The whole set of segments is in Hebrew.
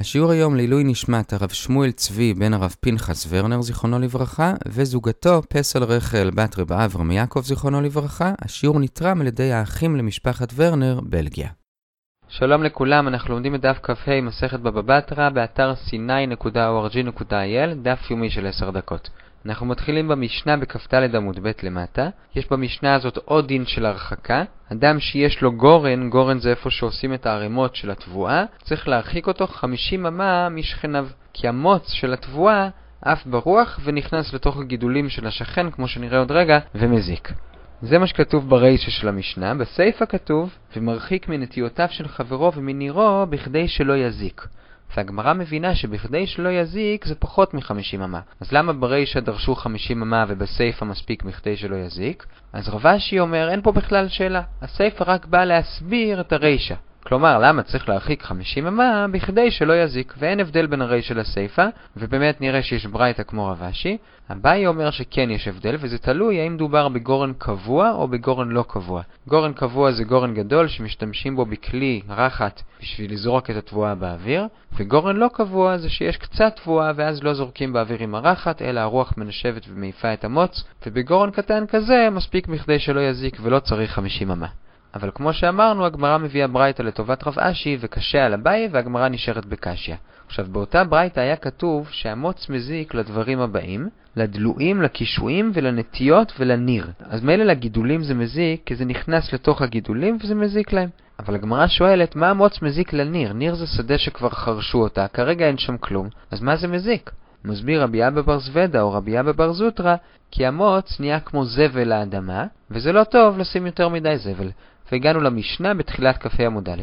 השיעור היום לעילוי נשמת הרב שמואל צבי בן הרב פנחס ורנר זיכרונו לברכה, וזוגתו פסל רחל בת רב אברהם יעקב זיכרונו לברכה. השיעור נתרם על ידי האחים למשפחת ורנר, בלגיה. שלום לכולם, אנחנו לומדים את דף כ"ה מסכת בבא בתרא באתר sny.org.il, דף יומי של 10 דקות. אנחנו מתחילים במשנה בכ"ד עמוד ב' למטה. יש במשנה הזאת עוד דין של הרחקה. אדם שיש לו גורן, גורן זה איפה שעושים את הערימות של התבואה, צריך להרחיק אותו 50 אמה משכניו. כי המוץ של התבואה עף ברוח ונכנס לתוך הגידולים של השכן, כמו שנראה עוד רגע, ומזיק. זה מה שכתוב ברישא של המשנה, בסיפא כתוב, ומרחיק מנטיותיו של חברו ומנירו בכדי שלא יזיק. והגמרא מבינה שבכדי שלא יזיק זה פחות מ-50 אמה. אז למה ברישא דרשו 50 אמה ובסיפא מספיק בכדי שלא יזיק? אז רבשי אומר, אין פה בכלל שאלה. הסיפא רק באה להסביר את הרישא. כלומר, למה צריך להרחיק 50 אמה בכדי שלא יזיק, ואין הבדל בין הרישא לסיפא, ובאמת נראה שיש ברייתא כמו רבשי. אביי אומר שכן יש הבדל, וזה תלוי האם דובר בגורן קבוע או בגורן לא קבוע. גורן קבוע זה גורן גדול שמשתמשים בו בכלי רחת בשביל לזרוק את התבואה באוויר, וגורן לא קבוע זה שיש קצת תבואה ואז לא זורקים באוויר עם הרחת, אלא הרוח מנשבת ומעיפה את המוץ, ובגורן קטן כזה מספיק בכדי שלא יזיק ולא צריך 50 אמה. אבל כמו שאמרנו, הגמרא מביאה ברייתא לטובת רב אשי וקשה על אביי, והגמרא נשארת בקשיא. עכשיו, באותה ברייתא היה כתוב שהמוץ מזיק לדברים הבאים, לדלויים, לקישואים ולנטיות ולניר. אז מילא לגידולים זה מזיק, כי זה נכנס לתוך הגידולים וזה מזיק להם. אבל הגמרא שואלת, מה המוץ מזיק לניר? ניר זה שדה שכבר חרשו אותה, כרגע אין שם כלום, אז מה זה מזיק? מסביר רבי אבא בר זוודה או רבי אבא בר זוטרא, כי המוץ נהיה כמו זבל לאדמה, וזה לא טוב לשים יותר מדי זבל. והגענו למשנה בתחילת כ"ה עמוד א'.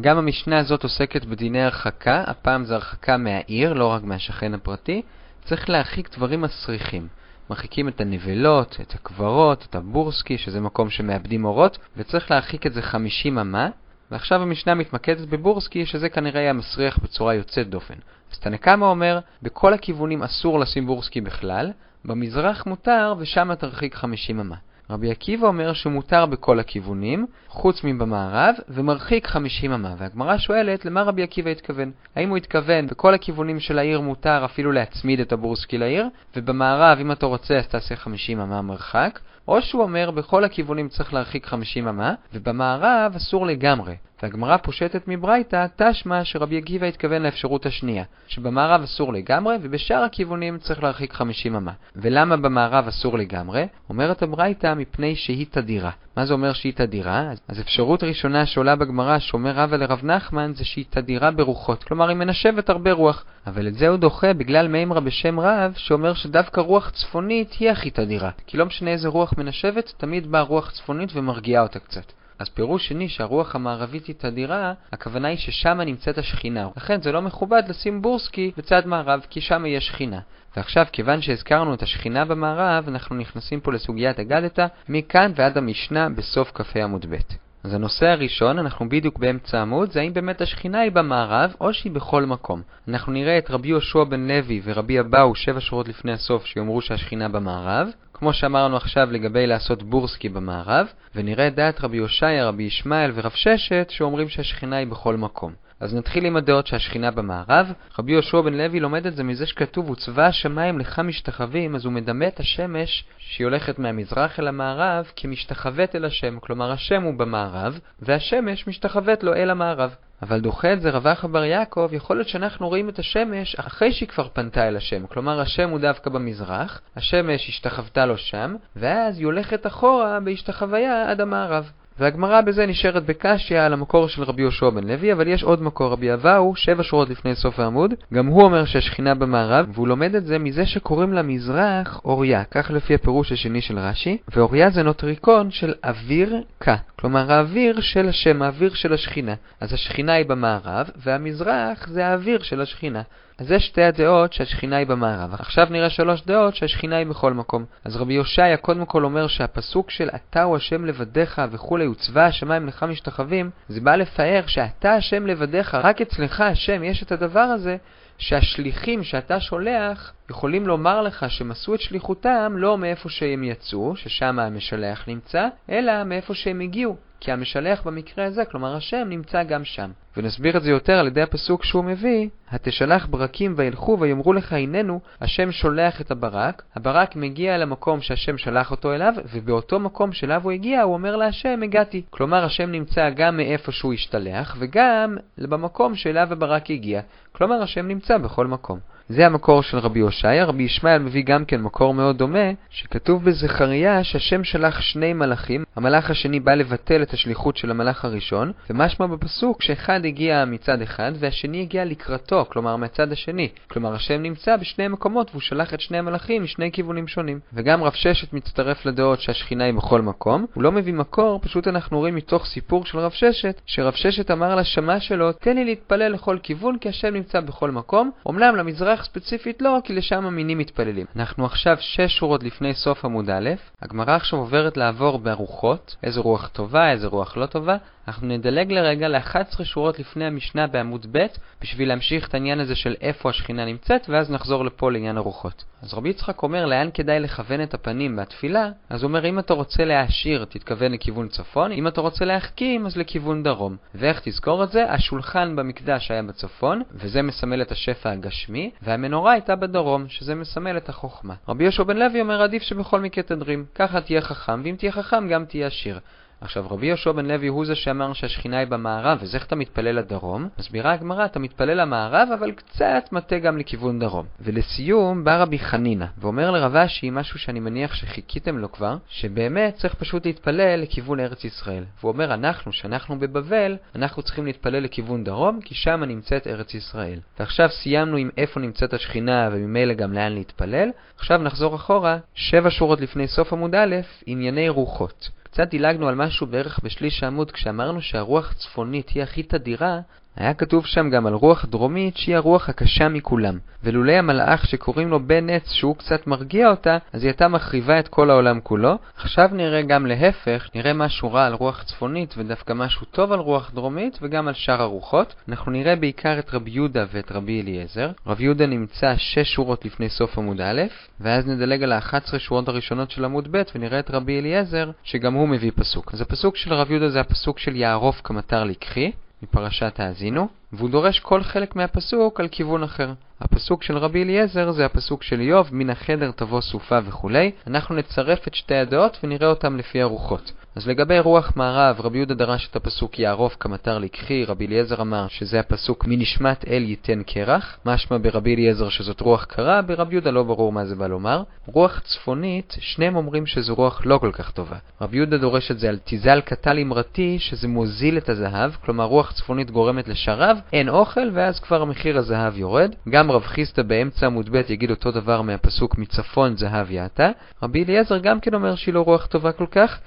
גם המשנה הזאת עוסקת בדיני הרחקה, הפעם זה הרחקה מהעיר, לא רק מהשכן הפרטי. צריך להרחיק דברים מסריחים. מרחיקים את הנבלות, את הקברות, את הבורסקי, שזה מקום שמאבדים אורות, וצריך להרחיק את זה 50 אמה, ועכשיו המשנה מתמקדת בבורסקי, שזה כנראה היה מסריח בצורה יוצאת דופן. אז תנקמה אומר, בכל הכיוונים אסור לשים בורסקי בכלל, במזרח מותר ושם תרחיק 50 אמה. רבי עקיבא אומר שמותר בכל הכיוונים, חוץ מבמערב, ומרחיק 50 אמה. והגמרא שואלת, למה רבי עקיבא התכוון? האם הוא התכוון בכל הכיוונים של העיר מותר אפילו להצמיד את הבורסקי לעיר, ובמערב, אם אתה רוצה, אז תעשה 50 אמה מרחק, או שהוא אומר בכל הכיוונים צריך להרחיק 50 אמה, ובמערב אסור לגמרי. והגמרא פושטת מברייתא, תשמע שרבי עקיבא התכוון לאפשרות השנייה, שבמערב אסור לגמרי, ובשאר הכיוונים צריך להרחיק 50 אמה. ולמה במערב אסור לגמרי? אומרת הברייתא מפני שהיא תדירה. מה זה אומר שהיא תדירה? אז אפשרות ראשונה שעולה בגמרא שאומר רבא לרב נחמן זה שהיא תדירה ברוחות, כלומר היא מנשבת הרבה רוח. אבל את זה הוא דוחה בגלל מימרא בשם רב, שאומר שדווקא רוח צפונית היא הכי תדירה. כי לא משנה איזה רוח מנשבת, תמיד באה רוח צפונית ומרגיעה אותה קצת. אז פירוש שני שהרוח המערבית היא תדירה, הכוונה היא ששם נמצאת השכינה. לכן זה לא מכובד לשים בורסקי בצד מערב, כי שם יש שכינה. ועכשיו, כיוון שהזכרנו את השכינה במערב, אנחנו נכנסים פה לסוגיית אגדתא, מכאן ועד המשנה בסוף כ"ה עמוד ב'. אז הנושא הראשון, אנחנו בדיוק באמצע עמוד, זה האם באמת השכינה היא במערב או שהיא בכל מקום. אנחנו נראה את רבי יהושע בן לוי ורבי אבאו שבע שורות לפני הסוף שיאמרו שהשכינה במערב, כמו שאמרנו עכשיו לגבי לעשות בורסקי במערב, ונראה את דעת רבי הושעיה, רבי ישמעאל ורב ששת שאומרים שהשכינה היא בכל מקום. אז נתחיל עם הדעות שהשכינה במערב. רבי יהושע בן לוי לומד את זה מזה שכתוב וצבא השמיים לך משתחווים, אז הוא מדמה את השמש שהיא הולכת מהמזרח אל המערב כמשתחוות אל השם, כלומר השם הוא במערב, והשמש משתחוות לו אל המערב. אבל דוחה את זה רבח בר יעקב, יכול להיות שאנחנו רואים את השמש אחרי שהיא כבר פנתה אל השם. כלומר, השם הוא דווקא במזרח, השמש השתחוותה לו שם, ואז היא הולכת אחורה בהשתחוויה עד המערב. והגמרא בזה נשארת בקשיא על המקור של רבי יהושע בן לוי, אבל יש עוד מקור, רבי אבאו, שבע שורות לפני סוף העמוד, גם הוא אומר שהשכינה במערב, והוא לומד את זה מזה שקוראים למזרח אוריה, כך לפי הפירוש השני של רש"י, ואוריה זה נוטריקון של אוויר כה, כלומר האוויר של השם, האוויר של השכינה. אז השכינה היא במערב, והמזרח זה האוויר של השכינה. אז זה שתי הדעות שהשכינה היא במערב. עכשיו נראה שלוש דעות שהשכינה היא בכל מקום. אז רבי יושעיה קודם כל אומר שהפסוק של אתה הוא השם לבדיך וכולי וצבא השמיים לך משתחווים, זה בא לפאר שאתה השם לבדיך, רק אצלך השם יש את הדבר הזה שהשליחים שאתה שולח יכולים לומר לך שהם עשו את שליחותם לא מאיפה שהם יצאו, ששם המשלח נמצא, אלא מאיפה שהם הגיעו. כי המשלח במקרה הזה, כלומר השם, נמצא גם שם. ונסביר את זה יותר על ידי הפסוק שהוא מביא, התשלח ברקים וילכו ויאמרו לך הננו, השם שולח את הברק, הברק מגיע אל המקום שהשם שלח אותו אליו, ובאותו מקום שאליו הוא הגיע, הוא אומר להשם, הגעתי. כלומר, השם נמצא גם מאיפה שהוא השתלח, וגם במקום שאליו הברק הגיע. כלומר, השם נמצא בכל מקום. זה המקור של רבי הושעיה. רבי ישמעאל מביא גם כן מקור מאוד דומה, שכתוב בזכריה שהשם שלח שני מלאכים, המלאך השני בא לבטל את השליחות של המלאך הראשון, ומשמע בפסוק שאחד הגיע מצד אחד והשני הגיע לקראתו, כלומר מהצד השני. כלומר השם נמצא בשני מקומות והוא שלח את שני המלאכים משני כיוונים שונים. וגם רב ששת מצטרף לדעות שהשכינה היא בכל מקום. הוא לא מביא מקור, פשוט אנחנו רואים מתוך סיפור של רב ששת, שרב ששת אמר לשמה שלו, תן לי להתפלל לכל כיוון כי השם נמצא בכל מקום. אמנם למזרח מזרח ספציפית לא, כי לשם המינים מתפללים. אנחנו עכשיו שש שורות לפני סוף עמוד א', הגמרא עכשיו עוברת לעבור בארוחות, איזה רוח טובה, איזה רוח לא טובה, אנחנו נדלג לרגע ל-11 שורות לפני המשנה בעמוד ב', בשביל להמשיך את העניין הזה של איפה השכינה נמצאת, ואז נחזור לפה לעניין הרוחות. אז רבי יצחק אומר לאן כדאי לכוון את הפנים בתפילה, אז הוא אומר אם אתה רוצה להעשיר תתכוון לכיוון צפון, אם אתה רוצה להחכים אז לכיוון דרום. ואיך תזכור את זה? השולחן במקדש היה בצפון, וזה מסמל את השפע הגשמי, והמנורה הייתה בדרום, שזה מסמל את החוכמה. רבי יהושע בן לוי אומר עדיף שבכל מקרה תדרים, ככה תהיה חכם, ואם תהיה חכם גם תהיה עשיר. עכשיו, רבי יהושע בן לוי הוא זה שאמר שהשכינה היא במערב, אז איך אתה מתפלל לדרום? מסבירה הגמרא, אתה מתפלל למערב, אבל קצת מטה גם לכיוון דרום. ולסיום, בא רבי חנינא, ואומר לרב אשי משהו שאני מניח שחיכיתם לו כבר, שבאמת צריך פשוט להתפלל לכיוון ארץ ישראל. והוא אומר, אנחנו, שאנחנו בבבל, אנחנו צריכים להתפלל לכיוון דרום, כי שם נמצאת ארץ ישראל. ועכשיו סיימנו עם איפה נמצאת השכינה, וממילא גם לאן להתפלל. עכשיו נחזור אחורה, שבע שורות לפני סוף עמוד א', ענייני רוחות. קצת דילגנו על משהו בערך בשליש העמוד כשאמרנו שהרוח צפונית היא הכי תדירה, היה כתוב שם גם על רוח דרומית שהיא הרוח הקשה מכולם, ולולי המלאך שקוראים לו בן עץ שהוא קצת מרגיע אותה, אז היא הייתה מחריבה את כל העולם כולו. עכשיו נראה גם להפך, נראה משהו רע על רוח צפונית ודווקא משהו טוב על רוח דרומית וגם על שאר הרוחות. אנחנו נראה בעיקר את רבי יהודה ואת רבי אליעזר. רבי יהודה נמצא 6 שורות לפני סוף עמוד א', ואז נדלג על ה-11 שורות הראשונות של עמוד ב' ונראה את רבי אליעזר, שגם הוא מביא פסוק. אז הפסוק של רבי יהודה זה הפסוק של יערוף כמטר לקחי. מפרשת האזינו, והוא דורש כל חלק מהפסוק על כיוון אחר. הפסוק של רבי אליעזר זה הפסוק של איוב, מן החדר תבוא סופה וכולי. אנחנו נצרף את שתי הדעות ונראה אותם לפי הרוחות. אז לגבי רוח מערב, רבי יהודה דרש את הפסוק יערוף כמטר לקחי, רבי אליעזר אמר שזה הפסוק מנשמת אל ייתן קרח, משמע ברבי אליעזר שזאת רוח קרה, ברבי יהודה לא ברור מה זה בא לומר. רוח צפונית, שניהם אומרים שזו רוח לא כל כך טובה. רבי יהודה דורש את זה על תיזל קטל אמרתי, שזה מוזיל את הזהב, כלומר רוח צפונית גורמת לשרב, אין אוכל, ואז כבר מחיר הזהב יורד. גם רב חיסדא באמצע עמוד ב' יגיד אותו דבר מהפסוק מצפון זהב יעתה. רבי אליעזר גם כן אומר שהיא לא רוח טובה כל כך,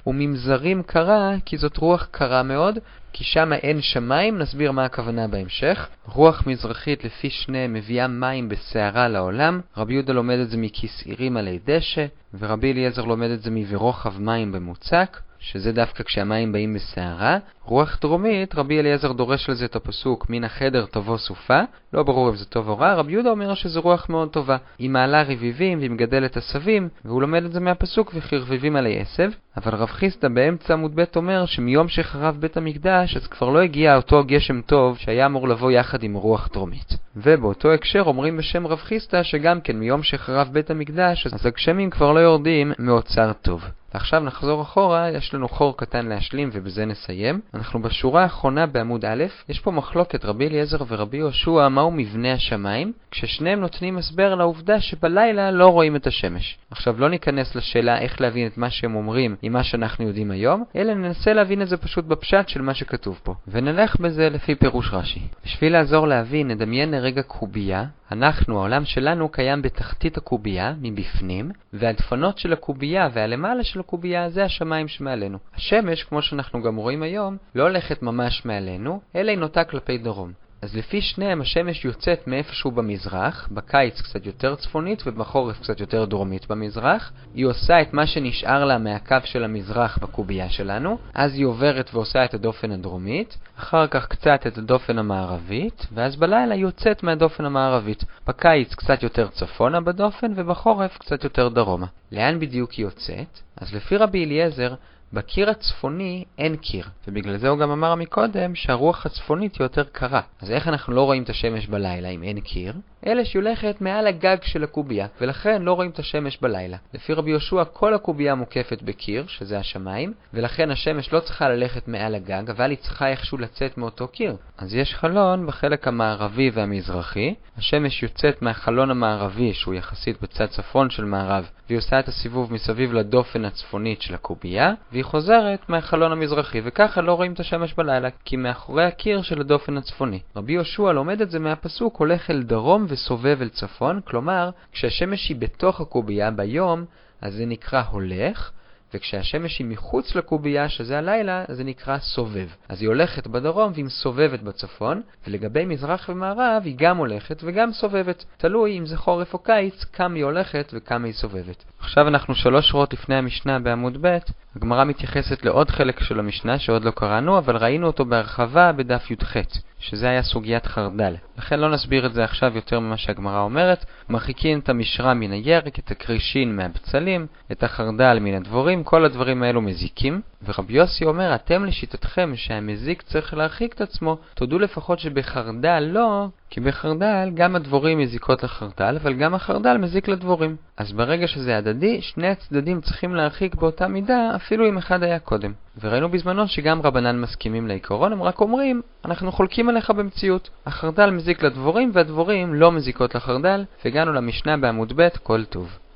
וממזרים קרה כי זאת רוח קרה מאוד, כי שם אין שמיים, נסביר מה הכוונה בהמשך. רוח מזרחית לפי שניהם מביאה מים בסערה לעולם, רבי יהודה לומד את זה מכסעירים עלי דשא, ורבי אליעזר לומד את זה מברוחב מים במוצק. שזה דווקא כשהמים באים בסערה. רוח דרומית, רבי אליעזר דורש לזה את הפסוק מן החדר תבוא סופה, לא ברור אם זה טוב או רע, רבי יהודה אומר שזו רוח מאוד טובה. היא מעלה רביבים והיא מגדלת עשבים, והוא לומד את זה מהפסוק וכי רביבים עלי עשב. אבל רב חיסדא באמצע עמוד ב' אומר שמיום שחרב בית המקדש אז כבר לא הגיע אותו גשם טוב שהיה אמור לבוא יחד עם רוח דרומית. ובאותו הקשר אומרים בשם רב חיסדא שגם כן מיום שחרב בית המקדש אז הגשמים כבר לא יורדים מאוצר טוב. ועכשיו נחזור אחורה, יש לנו חור קטן להשלים ובזה נסיים. אנחנו בשורה האחרונה בעמוד א', יש פה מחלוקת רבי אליעזר ורבי יהושע מהו מבנה השמיים, כששניהם נותנים הסבר לעובדה שבלילה לא רואים את השמש. עכשיו לא ניכנס לשאלה איך להבין את מה שהם אומרים עם מה שאנחנו יודעים היום, אלא ננסה להבין את זה פשוט בפשט של מה שכתוב פה. ונלך בזה לפי פירוש רש"י. בשביל לעזור להבין, נדמיין לרגע קובייה, אנחנו, העולם שלנו, קיים בתחתית הקובייה, מבפנים, והדפנות של הקובייה והלמעלה של הקובייה זה השמיים שמעלינו. השמש, כמו שאנחנו גם רואים היום, לא הולכת ממש מעלינו, אלא היא נוטה כלפי דרום. אז לפי שניהם השמש יוצאת מאיפשהו במזרח, בקיץ קצת יותר צפונית ובחורף קצת יותר דרומית במזרח. היא עושה את מה שנשאר לה מהקו של המזרח בקובייה שלנו, אז היא עוברת ועושה את הדופן הדרומית, אחר כך קצת את הדופן המערבית, ואז בלילה היא יוצאת מהדופן המערבית. בקיץ קצת יותר צפונה בדופן ובחורף קצת יותר דרומה. לאן בדיוק היא יוצאת? אז לפי רבי אליעזר, בקיר הצפוני אין קיר, ובגלל זה הוא גם אמר מקודם שהרוח הצפונית היא יותר קרה. אז איך אנחנו לא רואים את השמש בלילה אם אין קיר? אלא שהיא הולכת מעל הגג של הקובייה, ולכן לא רואים את השמש בלילה. לפי רבי יהושע כל הקובייה מוקפת בקיר, שזה השמיים, ולכן השמש לא צריכה ללכת מעל הגג, אבל היא צריכה איכשהו לצאת מאותו קיר. אז יש חלון בחלק המערבי והמזרחי, השמש יוצאת מהחלון המערבי, שהוא יחסית בצד צפון של מערב, והיא עושה את הסיבוב מסביב לדופן הצפונית של הקובייה, והיא חוזרת מהחלון המזרחי, וככה לא רואים את השמש בלילה, כי מאחורי הקיר של הדופן הצפוני. רבי יהושע לומד את זה מהפסוק הולך אל דרום וסובב אל צפון, כלומר, כשהשמש היא בתוך הקובייה ביום, אז זה נקרא הולך, וכשהשמש היא מחוץ לקובייה, שזה הלילה, זה נקרא סובב. אז היא הולכת בדרום והיא מסובבת בצפון, ולגבי מזרח ומערב היא גם הולכת וגם סובבת. תלוי אם זה חורף או קיץ, כמה היא הולכת וכמה היא סובבת. עכשיו אנחנו שלוש שורות לפני המשנה בעמוד ב', הגמרא מתייחסת לעוד חלק של המשנה שעוד לא קראנו, אבל ראינו אותו בהרחבה בדף י"ח. שזה היה סוגיית חרדל. לכן לא נסביר את זה עכשיו יותר ממה שהגמרא אומרת. מרחיקים את המשרה מן הירק, את הקרישין מהבצלים, את החרדל מן הדבורים, כל הדברים האלו מזיקים. ורבי יוסי אומר, אתם לשיטתכם שהמזיק צריך להרחיק את עצמו, תודו לפחות שבחרדל לא, כי בחרדל גם הדבורים מזיקות לחרדל, אבל גם החרדל מזיק לדבורים. אז ברגע שזה הדדי, שני הצדדים צריכים להרחיק באותה מידה, אפילו אם אחד היה קודם. וראינו בזמנו שגם רבנן מסכימים לעיקרון, הם רק אומרים, אנחנו חולקים עליך במציאות. החרדל מזיק לדבורים, והדבורים לא מזיקות לחרדל, והגענו למשנה בעמוד ב', כל טוב.